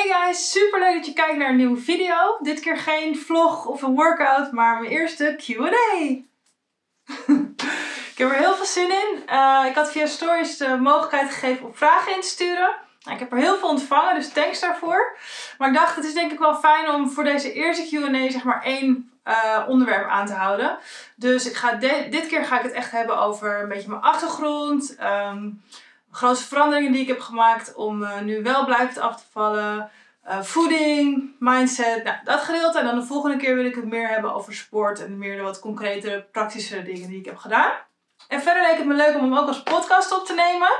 Hey guys, super leuk dat je kijkt naar een nieuwe video. Dit keer geen vlog of een workout, maar mijn eerste Q&A. ik heb er heel veel zin in. Uh, ik had via stories de mogelijkheid gegeven om vragen in te sturen. Nou, ik heb er heel veel ontvangen, dus thanks daarvoor. Maar ik dacht, het is denk ik wel fijn om voor deze eerste Q&A zeg maar één uh, onderwerp aan te houden. Dus ik ga dit keer ga ik het echt hebben over een beetje mijn achtergrond. Um, grootste veranderingen die ik heb gemaakt om uh, nu wel blijvend af te vallen. Uh, voeding, mindset, nou, dat gedeelte. En dan de volgende keer wil ik het meer hebben over sport en meer de wat concrete, praktische dingen die ik heb gedaan. En verder leek het me leuk om hem ook als podcast op te nemen.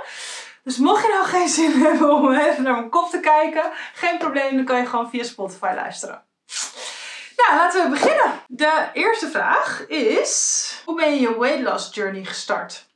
Dus mocht je nou geen zin hebben om even naar mijn kop te kijken, geen probleem, dan kan je gewoon via Spotify luisteren. Nou, laten we beginnen. De eerste vraag is: hoe ben je je weight loss journey gestart?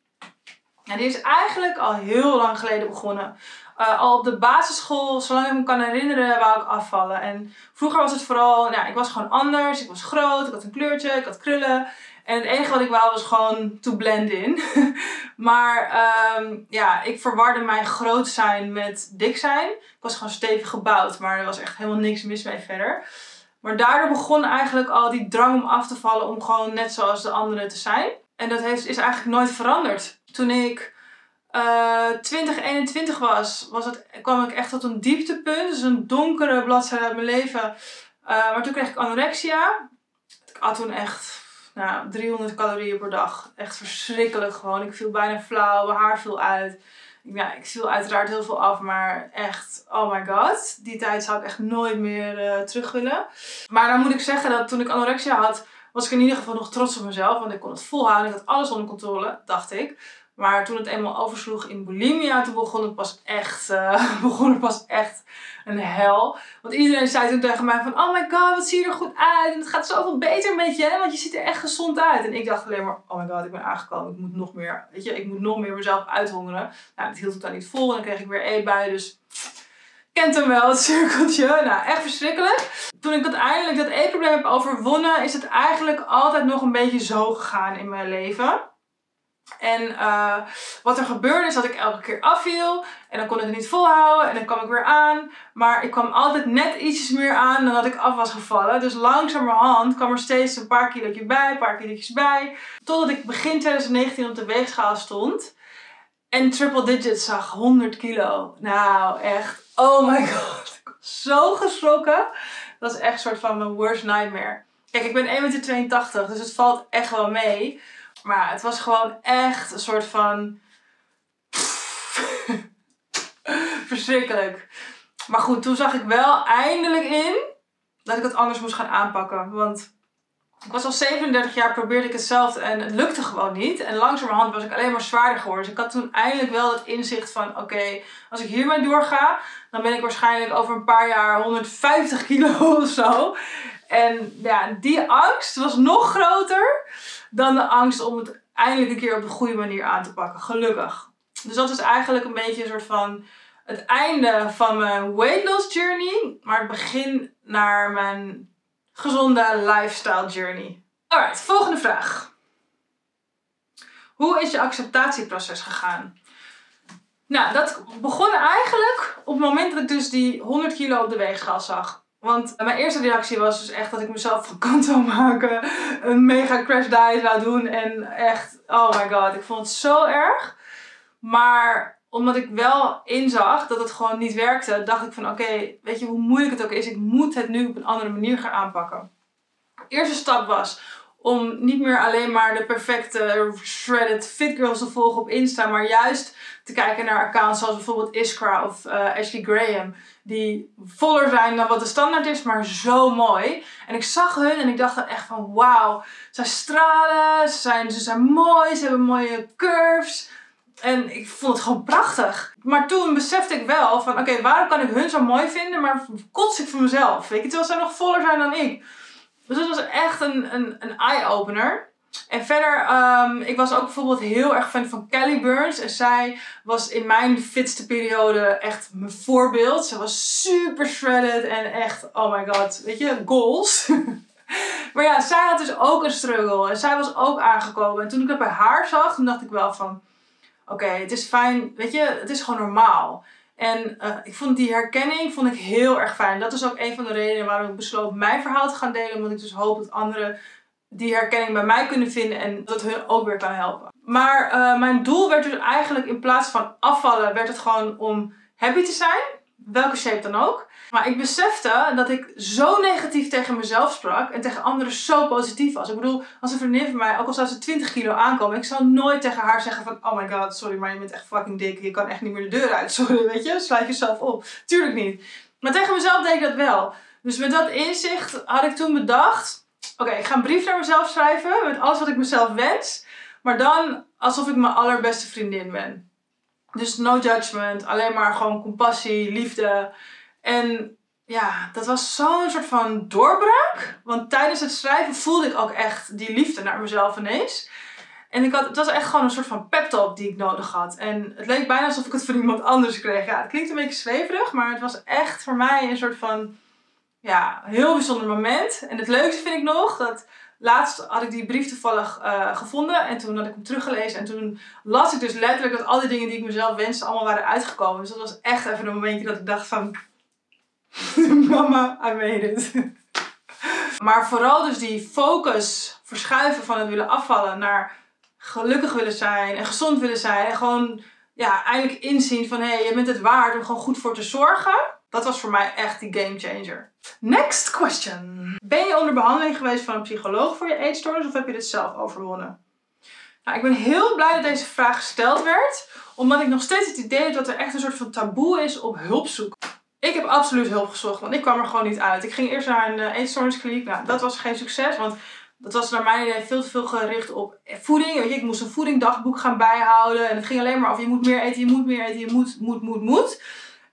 En die is eigenlijk al heel lang geleden begonnen. Uh, al op de basisschool, zolang ik me kan herinneren, wou ik afvallen. En vroeger was het vooral, nou, ik was gewoon anders. Ik was groot, ik had een kleurtje, ik had krullen. En het enige wat ik wou was gewoon to blend in. maar um, ja, ik verwarde mijn groot zijn met dik zijn. Ik was gewoon stevig gebouwd, maar er was echt helemaal niks mis mee verder. Maar daardoor begon eigenlijk al die drang om af te vallen om gewoon net zoals de anderen te zijn. En dat heeft, is eigenlijk nooit veranderd. Toen ik uh, 20, 21 was, was het, kwam ik echt tot een dieptepunt. Dus een donkere bladzijde uit mijn leven. Uh, maar toen kreeg ik anorexia. Ik had toen echt nou, 300 calorieën per dag. Echt verschrikkelijk gewoon. Ik viel bijna flauw, mijn haar viel uit. Ja, ik viel uiteraard heel veel af, maar echt, oh my god. Die tijd zou ik echt nooit meer uh, terug willen. Maar dan moet ik zeggen dat toen ik anorexia had, was ik in ieder geval nog trots op mezelf. Want ik kon het volhouden. Ik had alles onder controle, dacht ik. Maar toen het eenmaal oversloeg in bulimia, toen begon het pas echt, uh, begon het pas echt een hel. Want iedereen zei toen tegen mij van, oh my god, wat zie je er goed uit. En het gaat zoveel beter met je, want je ziet er echt gezond uit. En ik dacht alleen maar, oh my god, ik ben aangekomen. Ik moet nog meer, weet je, ik moet nog meer mezelf uithongeren. Nou, dat hield het dan niet vol en dan kreeg ik weer eetbuien. Dus kent hem wel, het cirkeltje. Nou, echt verschrikkelijk. Toen ik uiteindelijk dat eetprobleem heb overwonnen, is het eigenlijk altijd nog een beetje zo gegaan in mijn leven. En uh, wat er gebeurde is dat ik elke keer afviel. En dan kon ik het niet volhouden. En dan kwam ik weer aan. Maar ik kwam altijd net ietsjes meer aan dan dat ik af was gevallen. Dus langzamerhand kwam er steeds een paar kilo's bij, een paar kilo's bij. Totdat ik begin 2019 op de weegschaal stond. En triple digits zag 100 kilo. Nou, echt. Oh my god. Ik was zo geschrokken. Dat is echt een soort van mijn worst nightmare. Kijk, ik ben 1,82 meter, dus het valt echt wel mee. Maar het was gewoon echt een soort van. Verschrikkelijk. Maar goed, toen zag ik wel eindelijk in dat ik het anders moest gaan aanpakken. Want ik was al 37 jaar, probeerde ik hetzelfde en het lukte gewoon niet. En langzamerhand was ik alleen maar zwaarder geworden. Dus ik had toen eindelijk wel het inzicht van: oké, als ik hiermee doorga, dan ben ik waarschijnlijk over een paar jaar 150 kilo of zo. En ja, die angst was nog groter dan de angst om het eindelijk een keer op de goede manier aan te pakken. Gelukkig. Dus dat is eigenlijk een beetje een soort van het einde van mijn weight loss journey, maar het begin naar mijn gezonde lifestyle journey. Alright, volgende vraag. Hoe is je acceptatieproces gegaan? Nou, dat begon eigenlijk op het moment dat ik dus die 100 kilo op de weegschaal zag. Want mijn eerste reactie was dus echt dat ik mezelf van kant zou maken. Een mega crash diet zou doen. En echt, oh my god, ik vond het zo erg. Maar omdat ik wel inzag dat het gewoon niet werkte, dacht ik van oké, weet je hoe moeilijk het ook is, ik moet het nu op een andere manier gaan aanpakken. De eerste stap was om niet meer alleen maar de perfecte shredded fit girls te volgen op Insta, maar juist te kijken naar accounts zoals bijvoorbeeld Iskra of uh, Ashley Graham, die voller zijn dan wat de standaard is, maar zo mooi. En ik zag hun en ik dacht dan echt van wauw, zij stralen, ze zijn, ze zijn mooi, ze hebben mooie curves. En ik vond het gewoon prachtig. Maar toen besefte ik wel van oké, waarom kan ik hun zo mooi vinden, maar kots ik voor mezelf? Weet je, terwijl zij nog voller zijn dan ik. Dus dat was echt een, een, een eye-opener. En verder, um, ik was ook bijvoorbeeld heel erg fan van Kelly Burns. En zij was in mijn fitste periode echt mijn voorbeeld. Ze was super shredded en echt, oh my god, weet je, goals. maar ja, zij had dus ook een struggle. En zij was ook aangekomen. En toen ik het bij haar zag, toen dacht ik wel van... Oké, het is fijn, weet je, het is gewoon normaal. En uh, ik vond die herkenning vond ik heel erg fijn. Dat is ook een van de redenen waarom ik besloot mijn verhaal te gaan delen. Omdat ik dus hoop dat anderen die herkenning bij mij kunnen vinden en dat hun ook weer kan helpen. Maar uh, mijn doel werd dus eigenlijk in plaats van afvallen, werd het gewoon om happy te zijn. Welke shape dan ook. Maar ik besefte dat ik zo negatief tegen mezelf sprak en tegen anderen zo positief was. Ik bedoel, als een vriendin van mij, ook al zou ze 20 kilo aankomen, ik zou nooit tegen haar zeggen van, oh my god, sorry, maar je bent echt fucking dik. Je kan echt niet meer de deur uit. Sorry, weet je, sluit jezelf op. Tuurlijk niet. Maar tegen mezelf deed ik dat wel. Dus met dat inzicht had ik toen bedacht, oké, ik ga een brief naar mezelf schrijven met alles wat ik mezelf wens. Maar dan alsof ik mijn allerbeste vriendin ben. Dus no judgment, alleen maar gewoon compassie, liefde. En ja, dat was zo'n soort van doorbraak. Want tijdens het schrijven voelde ik ook echt die liefde naar mezelf ineens. En ik had, het was echt gewoon een soort van pep talk die ik nodig had. En het leek bijna alsof ik het van iemand anders kreeg. Ja, het klinkt een beetje zweverig, maar het was echt voor mij een soort van ja, heel bijzonder moment. En het leukste vind ik nog dat laatst had ik die brief toevallig uh, gevonden en toen had ik hem teruggelezen. En toen las ik dus letterlijk dat al die dingen die ik mezelf wenste allemaal waren uitgekomen. Dus dat was echt even een momentje dat ik dacht van Mama, I made it. maar vooral dus die focus verschuiven van het willen afvallen naar gelukkig willen zijn en gezond willen zijn. En gewoon ja, eindelijk inzien van hé, hey, je bent het waard om gewoon goed voor te zorgen. Dat was voor mij echt die game changer. Next question. Ben je onder behandeling geweest van een psycholoog voor je eetstoornis of heb je dit zelf overwonnen? Nou, ik ben heel blij dat deze vraag gesteld werd, omdat ik nog steeds het idee heb dat er echt een soort van taboe is op hulp zoeken. Ik heb absoluut hulp gezocht, want ik kwam er gewoon niet uit. Ik ging eerst naar een uh, eetstoorniskliniek. Nou, dat was geen succes, want dat was naar mijn idee veel te veel gericht op voeding. Weet je, ik moest een voedingdagboek gaan bijhouden. En het ging alleen maar over je moet meer eten, je moet meer eten, je moet, moet, moet, moet.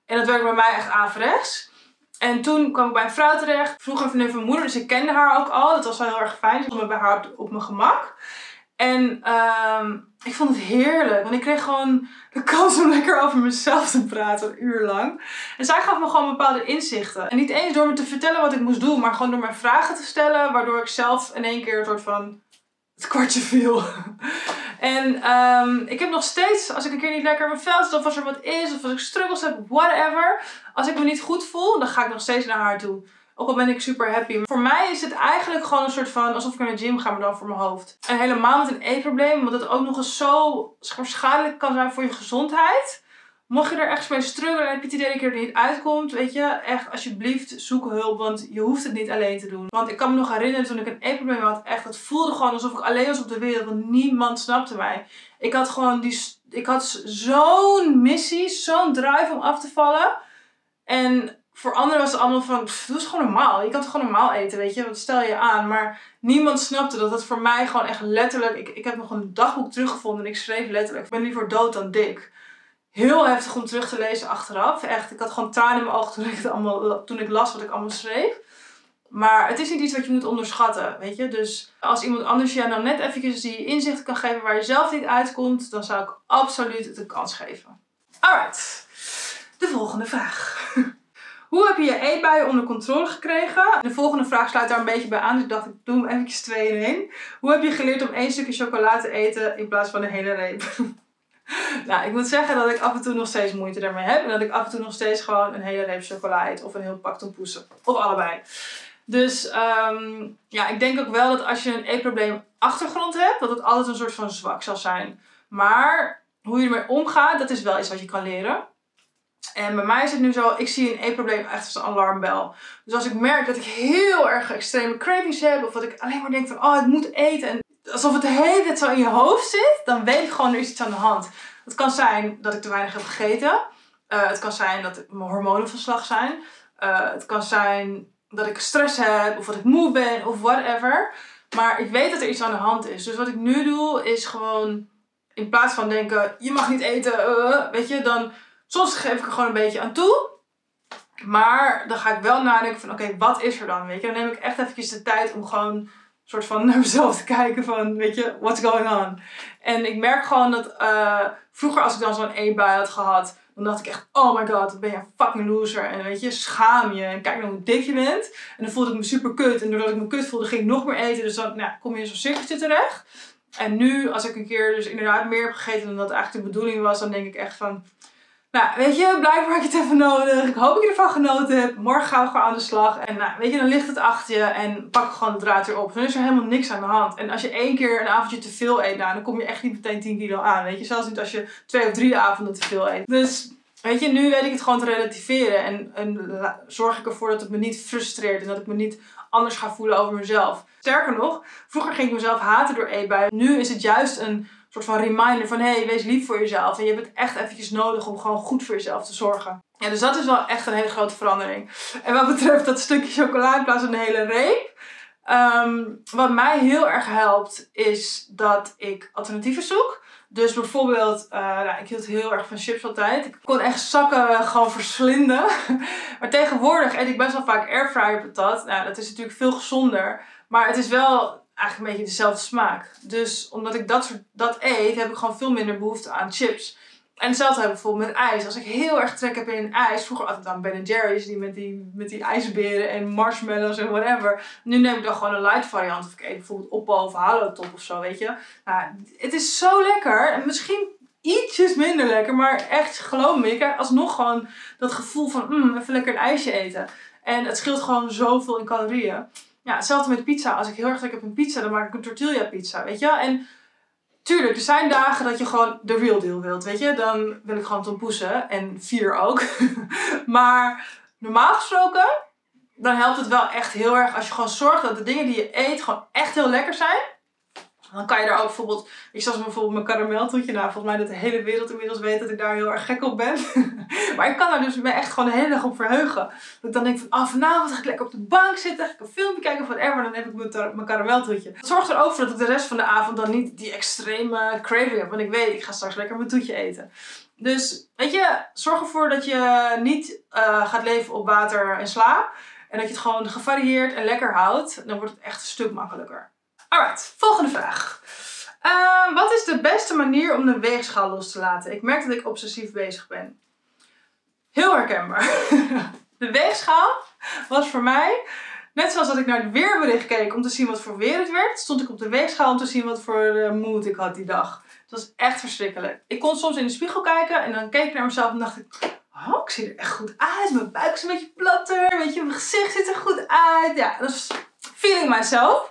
En dat werkte bij mij echt averechts. En toen kwam ik bij een vrouw terecht. Vroeger vriendin van mijn moeder, dus ik kende haar ook al. Dat was wel heel erg fijn. Ik stond bij haar op mijn gemak. En uh, ik vond het heerlijk, want ik kreeg gewoon de kans om lekker over mezelf te praten, een uur lang. En zij gaf me gewoon bepaalde inzichten. En niet eens door me te vertellen wat ik moest doen, maar gewoon door mijn vragen te stellen, waardoor ik zelf in één keer een soort van het kwartje viel. en um, ik heb nog steeds, als ik een keer niet lekker in mijn vel zit, of als er wat is, of als ik struggles heb, whatever. Als ik me niet goed voel, dan ga ik nog steeds naar haar toe. Ook al ben ik super happy. Voor mij is het eigenlijk gewoon een soort van alsof ik naar de gym ga, maar dan voor mijn hoofd. En helemaal met een eetprobleem, omdat het ook nog eens zo schadelijk kan zijn voor je gezondheid. Mocht je er echt mee struggelen en heb je het idee dat je er niet uitkomt, weet je, echt alsjeblieft zoek hulp, want je hoeft het niet alleen te doen. Want ik kan me nog herinneren toen ik een eetprobleem had, echt, het voelde gewoon alsof ik alleen was op de wereld, want niemand snapte mij. Ik had gewoon die, ik had zo'n missie, zo'n drive om af te vallen. En voor anderen was het allemaal van, pff, doe het gewoon normaal. Je kan het gewoon normaal eten, weet je. Wat stel je aan? Maar niemand snapte dat het voor mij gewoon echt letterlijk... Ik, ik heb nog een dagboek teruggevonden en ik schreef letterlijk... Ik ben liever dood dan dik. Heel heftig om terug te lezen achteraf. Echt, ik had gewoon tranen in mijn ogen toen ik, het allemaal, toen ik las wat ik allemaal schreef. Maar het is niet iets wat je moet onderschatten, weet je. Dus als iemand anders jou nou net eventjes die inzichten kan geven waar je zelf niet uitkomt... dan zou ik absoluut het een kans geven. Alright, de volgende vraag. Hoe heb je je eetbuien onder controle gekregen? De volgende vraag sluit daar een beetje bij aan. Dus ik dacht, ik doe hem eventjes twee in. Hoe heb je geleerd om één stukje chocola te eten in plaats van een hele reep? nou, ik moet zeggen dat ik af en toe nog steeds moeite daarmee heb. En dat ik af en toe nog steeds gewoon een hele reep chocola eet. Of een heel pak tompoesen. Of allebei. Dus um, ja, ik denk ook wel dat als je een eetprobleem achtergrond hebt, dat het altijd een soort van zwak zal zijn. Maar hoe je ermee omgaat, dat is wel iets wat je kan leren. En bij mij is het nu zo, ik zie een eetprobleem echt als een alarmbel. Dus als ik merk dat ik heel erg extreme cravings heb, of dat ik alleen maar denk van, oh, ik moet eten. En alsof het de hele tijd zo in je hoofd zit, dan weet ik gewoon, er is iets aan de hand. Het kan zijn dat ik te weinig heb gegeten. Uh, het kan zijn dat mijn hormonen van slag zijn. Uh, het kan zijn dat ik stress heb, of dat ik moe ben, of whatever. Maar ik weet dat er iets aan de hand is. Dus wat ik nu doe, is gewoon, in plaats van denken, je mag niet eten, uh, weet je, dan Soms geef ik er gewoon een beetje aan toe. Maar dan ga ik wel nadenken van oké, wat is er dan? Weet je, dan neem ik echt eventjes de tijd om gewoon soort van naar mezelf te kijken van, weet je, what's going on? En ik merk gewoon dat uh, vroeger als ik dan zo'n eetbui had gehad, dan dacht ik echt, oh my god, ben je een fucking loser. En weet je, schaam je en kijk naar hoe dik je bent. En dan voelde ik me super kut. En doordat ik me kut voelde, ging ik nog meer eten. Dus dan nou, kom je in zo'n cirkeltje terecht. En nu, als ik een keer dus inderdaad meer heb gegeten dan dat eigenlijk de bedoeling was, dan denk ik echt van, Nou, weet je, blijkbaar heb je het even nodig. Ik hoop dat je ervan genoten hebt. Morgen gaan we gewoon aan de slag. En nou, weet je, dan ligt het achter je en pak gewoon de draad weer op. Dan is er helemaal niks aan de hand. En als je één keer een avondje te veel eet, nou, dan kom je echt niet meteen 10 kilo aan. Weet je, zelfs niet als je twee of drie avonden te veel eet. Dus Weet je, nu weet ik het gewoon te relativeren en, en zorg ik ervoor dat het me niet frustreert en dat ik me niet anders ga voelen over mezelf. Sterker nog, vroeger ging ik mezelf haten door eetbuien. Nu is het juist een soort van reminder van hé, hey, wees lief voor jezelf. En je hebt het echt eventjes nodig om gewoon goed voor jezelf te zorgen. Ja, dus dat is wel echt een hele grote verandering. En wat betreft dat stukje chocola in plaats van een hele reep. Ehm, wat mij heel erg helpt, is dat ik alternatieven zoek. Dus bijvoorbeeld, uh, nou, ik hield heel erg van chips altijd. Ik kon echt zakken gewoon verslinden. maar tegenwoordig eet ik best wel vaak airfryer patat. Nou, dat is natuurlijk veel gezonder. Maar het is wel eigenlijk een beetje dezelfde smaak. Dus omdat ik dat, soort, dat eet, heb ik gewoon veel minder behoefte aan chips. En hetzelfde heb ik bijvoorbeeld met ijs. Als ik heel erg trek heb in ijs, vroeger altijd aan Ben Jerry's, die met, die met die ijsberen en marshmallows en whatever. Nu neem ik dan gewoon een light variant. Of ik eet bijvoorbeeld Oppo of Halo Top of zo, weet je. Nou, het is zo lekker. En misschien ietsjes minder lekker, maar echt, geloof me, je krijgt alsnog gewoon dat gevoel van, mm, even lekker een ijsje eten. En het scheelt gewoon zoveel in calorieën. Ja, hetzelfde met pizza. Als ik heel erg trek heb in pizza, dan maak ik een tortilla pizza, weet je. En tuurlijk, er zijn dagen dat je gewoon de real deal wilt, weet je. Dan wil ik gewoon tompoesen en vier ook. maar normaal gesproken, dan helpt het wel echt heel erg als je gewoon zorgt dat de dingen die je eet gewoon echt heel lekker zijn. Dan kan je daar ook bijvoorbeeld, ik zoals bijvoorbeeld mijn karameltoetje. Nou, volgens mij dat de hele wereld inmiddels weet dat ik daar heel erg gek op ben. maar ik kan daar dus me echt gewoon de hele dag op verheugen. Dat ik dan denk van, oh, vanavond ga ik lekker op de bank zitten. Ga ik een filmpje kijken of whatever. Dan heb ik mijn, mijn karameltoetje. Het zorgt er ook voor dat ik de rest van de avond dan niet die extreme craving heb. Want ik weet, ik ga straks lekker mijn toetje eten. Dus, weet je, zorg ervoor dat je niet uh, gaat leven op water en sla. En dat je het gewoon gevarieerd en lekker houdt. Dan wordt het echt een stuk makkelijker. Alright, volgende vraag. Uh, wat is de beste manier om de weegschaal los te laten? Ik merk dat ik obsessief bezig ben. Heel herkenbaar. de weegschaal was voor mij, net zoals dat ik naar het weerbericht keek om te zien wat voor weer het werd, stond ik op de weegschaal om te zien wat voor uh, mood ik had die dag. Het was echt verschrikkelijk. Ik kon soms in de spiegel kijken en dan keek ik naar mezelf en dacht ik, oh, ik zie er echt goed uit. Mijn buik is een beetje platter, weet je, mijn gezicht ziet er goed uit. Ja, dat is feeling myself.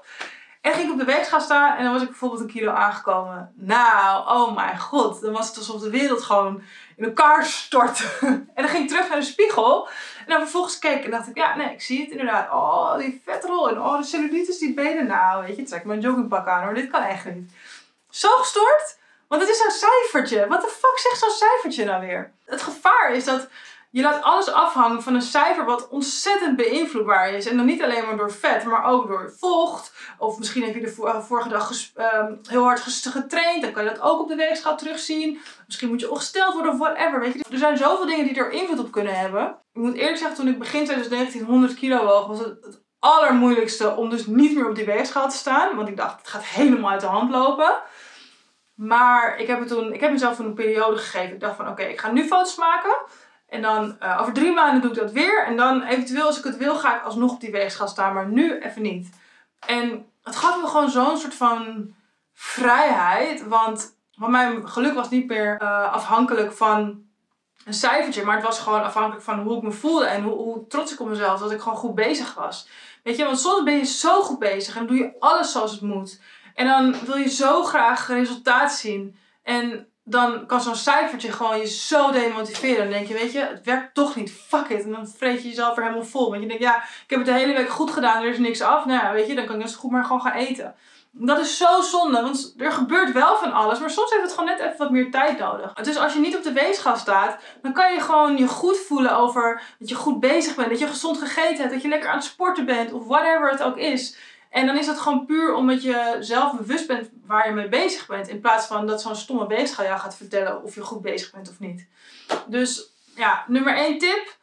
En ging ik op de weegschaal staan en dan was ik bijvoorbeeld een kilo aangekomen. Nou, oh mijn god. Dan was het alsof de wereld gewoon in elkaar stortte. en dan ging ik terug naar de spiegel. En dan vervolgens keek en dacht ik, ja, nee, ik zie het inderdaad. Oh, die vetrol en oh, de cellulitis, die benen. Nou, weet je, trek mijn joggingpak aan hoor. Dit kan echt niet. Zo gestoord. Want het is een cijfertje. Wat de fuck zegt zo'n cijfertje nou weer? Het gevaar is dat je laat alles afhangen van een cijfer wat ontzettend beïnvloedbaar is. En dan niet alleen maar door vet, maar ook door vocht. Of misschien heb je de eh, vorige dag ehm, heel hard getraind. Dan kan je dat ook op de weegschaal terugzien. Misschien moet je ongesteld worden of whatever. Weet je. Er zijn zoveel dingen die er invloed op kunnen hebben. Ik moet eerlijk zeggen, toen ik begin 2019 100 kilo woog, was het het allermoeilijkste om dus niet meer op die weegschaal te staan. Want ik dacht, het gaat helemaal uit de hand lopen. Maar ik heb, het toen, ik heb mezelf toen een periode gegeven. Ik dacht van oké, ik ga nu foto's maken. En dan uh, over drie maanden doe ik dat weer. En dan eventueel, als ik het wil, ga ik alsnog op die weegschaal staan. Maar nu even niet. En het gaf me gewoon zo'n soort van vrijheid. Want, want mijn geluk was niet meer uh, afhankelijk van een cijfertje. Maar het was gewoon afhankelijk van hoe ik me voelde. En hoe, hoe trots ik op mezelf. Dat ik gewoon goed bezig was. Weet je, want soms ben je zo goed bezig. En doe je alles zoals het moet. En dan wil je zo graag resultaat zien. En dan kan zo'n cijfertje gewoon je zo demotiveren. Dan denk je, weet je, het werkt toch niet. Fuck it. En dan vreet je jezelf er helemaal vol. Want je denkt, ja, ik heb het de hele week goed gedaan. Er is niks af. Nou ja, weet je, dan kan ik dus goed maar gewoon gaan eten. Dat is zo zonde, want er gebeurt wel van alles, maar soms heeft het gewoon net even wat meer tijd nodig. Dus als je niet op de weegschaal staat, dan kan je gewoon je goed voelen over dat je goed bezig bent, dat je gezond gegeten hebt, dat je lekker aan het sporten bent of whatever het ook is. En dan is dat gewoon puur omdat je zelf bewust bent waar je mee bezig bent. In plaats van dat zo'n stomme bezigheid jou gaat vertellen of je goed bezig bent of niet. Dus ja, nummer één tip.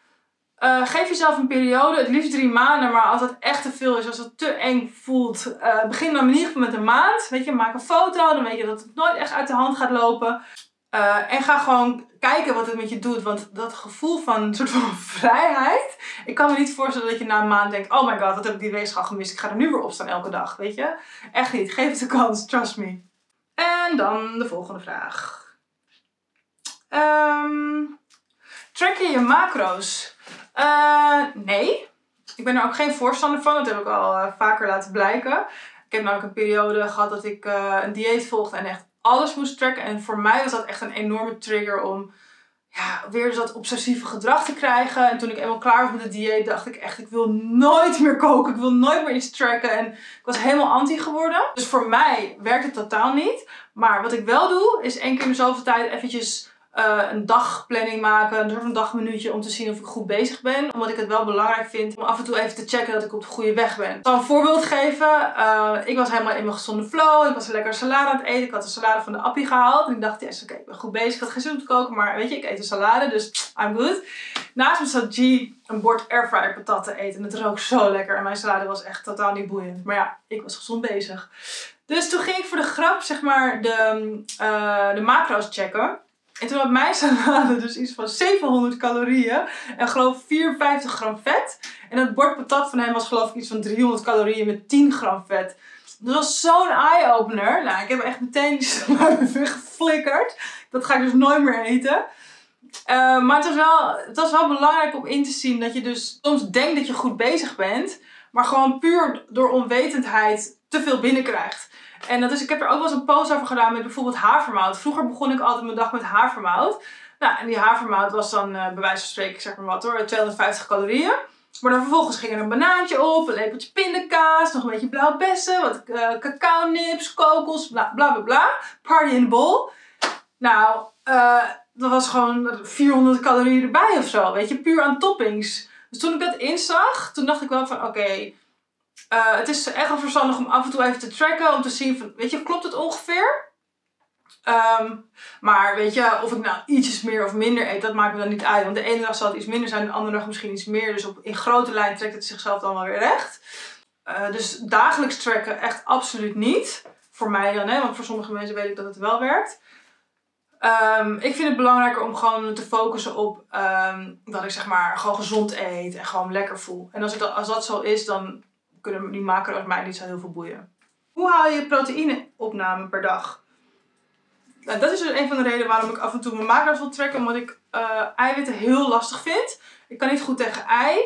Uh, geef jezelf een periode, het liefst drie maanden, maar als het echt te veel is, als het te eng voelt, uh, begin dan in ieder geval met een maand. Weet je, maak een foto, dan weet je dat het nooit echt uit de hand gaat lopen. Uh, en ga gewoon kijken wat het met je doet. Want dat gevoel van een soort van vrijheid. Ik kan me niet voorstellen dat je na een maand denkt: oh my god, wat heb ik die weegschaal gemist? Ik ga er nu weer op staan elke dag. Weet je? Echt niet. Geef het een kans, trust me. En dan de volgende vraag. Um, Track je je macro's? Uh, nee. Ik ben er ook geen voorstander van. Dat heb ik al uh, vaker laten blijken. Ik heb namelijk een periode gehad dat ik een dieet volgde en echt alles moest tracken. En voor mij was dat echt een enorme trigger om ja, weer dat obsessieve gedrag te krijgen. En toen ik eenmaal klaar was met het dieet, dacht ik echt, ik wil nooit meer koken. Ik wil nooit meer iets tracken. En ik was helemaal anti geworden. Dus voor mij werkt het totaal niet. Maar wat ik wel doe, is één keer in de zoveel tijd eventjes uh, een dagplanning maken, een soort van dagminuutje om te zien of ik goed bezig ben. Omdat ik het wel belangrijk vind om af en toe even te checken dat ik op de goede weg ben. Ik zal een voorbeeld geven. Uh, ik was helemaal in mijn gezonde flow. Ik was lekker salade aan het eten. Ik had de salade van de appie gehaald. En ik dacht, yes, oké, ik ben goed bezig. Ik had geen zin om te koken, maar weet je, ik eet een salade, dus I'm good. Naast me zat G een bord airfryer patat te eten. En het rook zo lekker. En mijn salade was echt totaal niet boeiend. Maar ja, ik was gezond bezig. Dus toen ging ik voor de grap, zeg maar, de, uh, de macro's checken. En toen had mijn salade dus iets van 700 calorieën en geloof 54 gram vet. En het bord patat van hem was geloof ik iets van 300 calorieën met 10 gram vet. Dat was zo'n eye-opener. Nou, ik heb echt meteen die salade geflikkerd. Dat ga ik dus nooit meer eten. Uh, maar het was, wel, het wel belangrijk om in te zien dat je dus soms denkt dat je goed bezig bent, maar gewoon puur door onwetendheid te veel binnenkrijgt. En dat is, ik heb er ook wel eens een post over gedaan met bijvoorbeeld havermout. Vroeger begon ik altijd mijn dag met havermout. Nou, en die havermout was dan uh, bij wijze van spreken, zeg maar wat hoor, 250 calorieën. Maar dan vervolgens ging er een banaantje op, een lepeltje pindakaas, nog een beetje blauwe bessen, wat uh, cacao nips, kokos, bla bla bla. Party in the bowl. Nou, dat was gewoon 400 calorieën erbij of zo, weet je, puur aan toppings. Dus toen ik dat inzag, toen dacht ik wel van oké, uh, het is echt wel verstandig om af en toe even te tracken. Om te zien van, weet je, klopt het ongeveer? Um, maar weet je, of ik nou ietsjes meer of minder eet, dat maakt me dan niet uit. Want de ene dag zal het iets minder zijn, de andere dag misschien iets meer. Dus op, in grote lijn trekt het zichzelf dan wel weer recht. Uh, dus dagelijks tracken echt absoluut niet. Voor mij dan, hè, want voor sommige mensen weet ik dat het wel werkt. Um, ik vind het belangrijker om gewoon te focussen op um, dat ik zeg maar gewoon gezond eet en gewoon lekker voel. En als, dat, als dat zo is, dan kunnen die macro's mij niet zo heel veel boeien. Hoe haal je proteïneopname per dag? Nou, dat is dus een van de redenen waarom ik af en toe mijn macro's wil trekken. Omdat ik uh, eiwitten heel lastig vind. Ik kan niet goed tegen ei.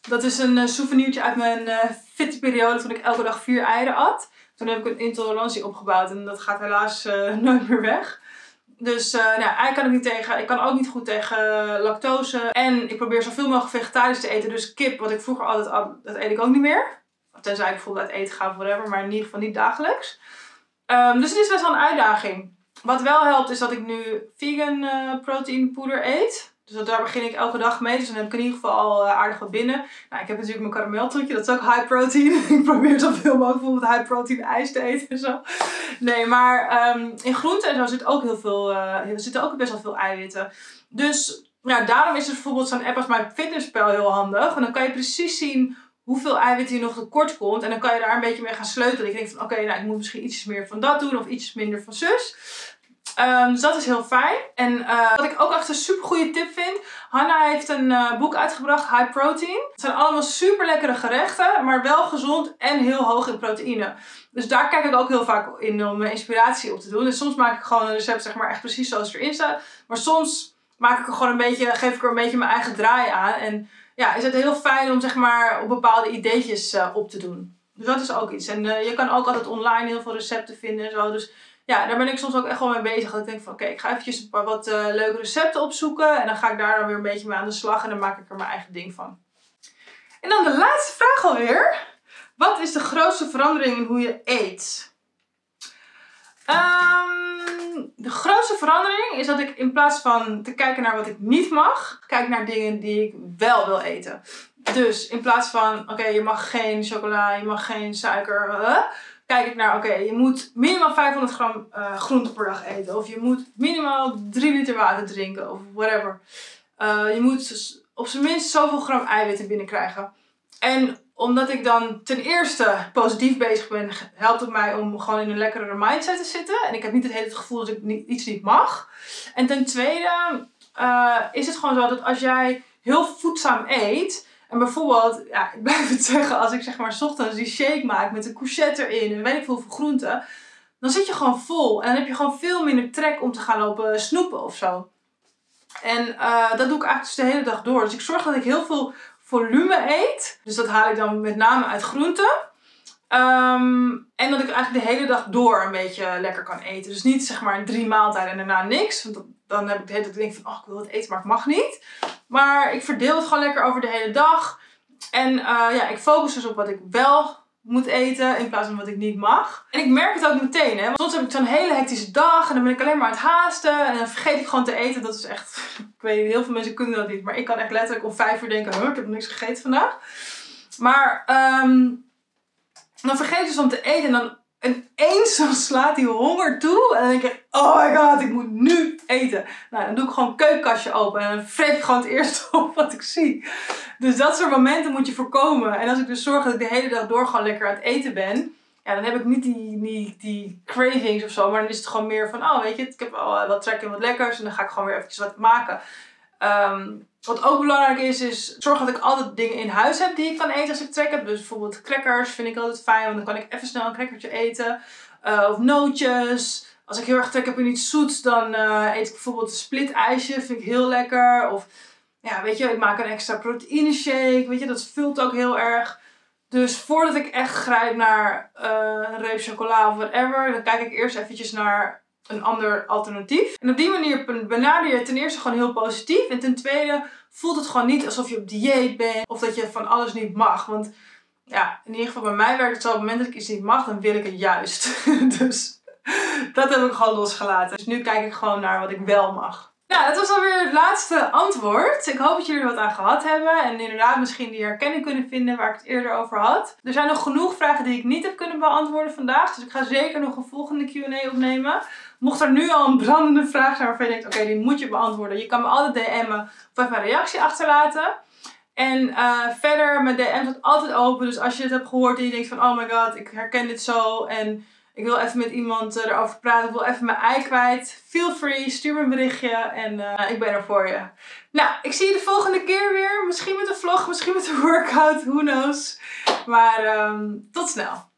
Dat is een uh, souvenirtje uit mijn uh, fitte periode toen ik elke dag vier eieren at. Toen heb ik een intolerantie opgebouwd en dat gaat helaas nooit meer weg. Dus nou, ei kan ik niet tegen. Ik kan ook niet goed tegen lactose. En ik probeer zoveel mogelijk vegetarisch te eten. Dus kip, wat ik vroeger altijd at, dat eet ik ook niet meer. Tenzij ik bijvoorbeeld uit eten ga of whatever, maar in ieder geval niet dagelijks. Um, dus het is best wel een uitdaging. Wat wel helpt is dat ik nu vegan uh, proteinpoeder eet. Dus daar begin ik elke dag mee. Dus dan heb ik in ieder geval al uh, aardig wat binnen. Nou, ik heb natuurlijk mijn karameltrucje. Dat is ook high protein. ik probeer zoveel mogelijk bijvoorbeeld high protein ijs te eten en zo. Nee, maar um, in groenten en zo zit ook heel veel, uh, zitten ook best wel veel eiwitten. Dus ja, daarom is dus bijvoorbeeld zo'n app als mijn fitnesspel heel handig. Want dan kan je precies zien hoeveel eiwitten je nog tekort komt. En dan kan je daar een beetje mee gaan sleutelen. Ik denk van oké, nou ik moet misschien iets meer van dat doen of iets minder van zus. Um, dus dat is heel fijn. En uh, wat ik ook echt een super goede tip vind. Hanna heeft een uh, boek uitgebracht, High Protein. Het zijn allemaal super lekkere gerechten, maar wel gezond en heel hoog in proteïne. Dus daar kijk ik ook heel vaak in om inspiratie op te doen. Dus soms maak ik gewoon een recept, zeg maar, echt precies zoals het erin staat. Maar soms maak ik er gewoon een beetje, geef ik er een beetje mijn eigen draai aan. En ja, is het heel fijn om zeg maar op bepaalde ideetjes uh, op te doen. Dus dat is ook iets. En uh, je kan ook altijd online heel veel recepten vinden en zo. Dus ja, daar ben ik soms ook echt wel mee bezig. Dat ik denk van oké, ik ga eventjes een paar wat uh, leuke recepten opzoeken. En dan ga ik daar dan weer een beetje mee aan de slag. En dan maak ik er mijn eigen ding van. En dan de laatste vraag alweer. Wat is de grootste verandering in hoe je eet? Um, de grootste verandering is dat ik in plaats van te kijken naar wat ik niet mag, kijk naar dingen die ik wel wil eten. Dus in plaats van, oké, je mag geen chocola, je mag geen suiker, kijk ik naar, oké, je moet minimaal 500 gram uh, groente per dag eten. Of je moet minimaal 3 liter water drinken, of whatever. Uh, je moet op zijn minst zoveel gram eiwitten binnenkrijgen. En omdat ik dan ten eerste positief bezig ben, helpt het mij om gewoon in een lekkere mindset te zitten. En ik heb niet het hele gevoel dat ik iets niet mag. En ten tweede uh, is het gewoon zo dat als jij heel voedzaam eet. En bijvoorbeeld, ja, ik blijf het zeggen, als ik zeg maar ochtends die shake maak met een courgette erin en weet ik veel voor groenten. Dan zit je gewoon vol. En dan heb je gewoon veel minder trek om te gaan lopen snoepen of zo. En eh, dat doe ik eigenlijk dus de hele dag door. Dus ik zorg dat ik heel veel volume eet. Dus dat haal ik dan met name uit groenten. Ehm, en dat ik eigenlijk de hele dag door een beetje lekker kan eten. Dus niet zeg maar drie maaltijden en daarna niks. Want dan heb ik de hele tijd denk van, oh ik wil het eten, maar ik mag niet. Maar ik verdeel het gewoon lekker over de hele dag. En uh, ja, ik focus dus op wat ik wel moet eten in plaats van wat ik niet mag. En ik merk het ook meteen, hè. Want soms heb ik zo'n hele hectische dag en dan ben ik alleen maar aan het haasten. En dan vergeet ik gewoon te eten. Dat is echt, ik weet heel veel mensen kunnen dat niet. Maar ik kan echt letterlijk om vijf uur denken, ik heb niks gegeten vandaag. Maar um, dan vergeet ik dus om te eten en dan ineens zo slaat die honger toe. En dan denk ik, oh my god, ik moet nu eten. Nou, dan doe ik gewoon een keukenkastje open en dan vreet ik gewoon het eerste op wat ik zie. Dus dat soort momenten moet je voorkomen. En als ik dus zorg dat ik de hele dag door gewoon lekker aan het eten ben. Ja, dan heb ik niet die, die, die cravings of zo. Maar dan is het gewoon meer van, oh weet je, ik heb wel wat trek in wat lekkers. En dan ga ik gewoon weer eventjes wat maken. Um, wat ook belangrijk is, is zorg dat ik altijd dingen in huis heb die ik kan eten als ik trek heb. Dus bijvoorbeeld crackers vind ik altijd fijn, want dan kan ik even snel een crackertje eten. Uh, of nootjes. Als ik heel erg trek heb in iets zoets, dan uh, eet ik bijvoorbeeld een split ijsje. Vind ik heel lekker. Of ja, weet je, ik maak een extra proteïne shake. Weet je, dat vult ook heel erg. Dus voordat ik echt grijp naar uh, een reep chocola of whatever, dan kijk ik eerst eventjes naar een ander alternatief. En op die manier benader je ten eerste gewoon heel positief. En ten tweede voelt het gewoon niet alsof je op dieet bent of dat je van alles niet mag. Want ja, in ieder geval bij mij werkt het zo. Op het moment dat ik iets niet mag, dan wil ik het juist. dus dat heb ik gewoon losgelaten. Dus nu kijk ik gewoon naar wat ik wel mag. Nou, dat was alweer het laatste antwoord. Ik hoop dat jullie er wat aan gehad hebben. En inderdaad misschien die herkenning kunnen vinden waar ik het eerder over had. Er zijn nog genoeg vragen die ik niet heb kunnen beantwoorden vandaag. Dus ik ga zeker nog een volgende Q&A opnemen. Mocht er nu al een brandende vraag zijn waarvan je denkt, oké, die moet je beantwoorden. Je kan me altijd DM'en of even een reactie achterlaten. En uh, verder, mijn DM staat altijd open. Dus als je het hebt gehoord en je denkt van, oh my god, ik herken dit zo. En ik wil even met iemand uh, erover praten. Ik wil even mijn ei kwijt. Feel free, stuur me een berichtje en uh, ik ben er voor je. Nou, ik zie je de volgende keer weer. Misschien met een vlog, misschien met een workout, who knows. Maar um, tot snel.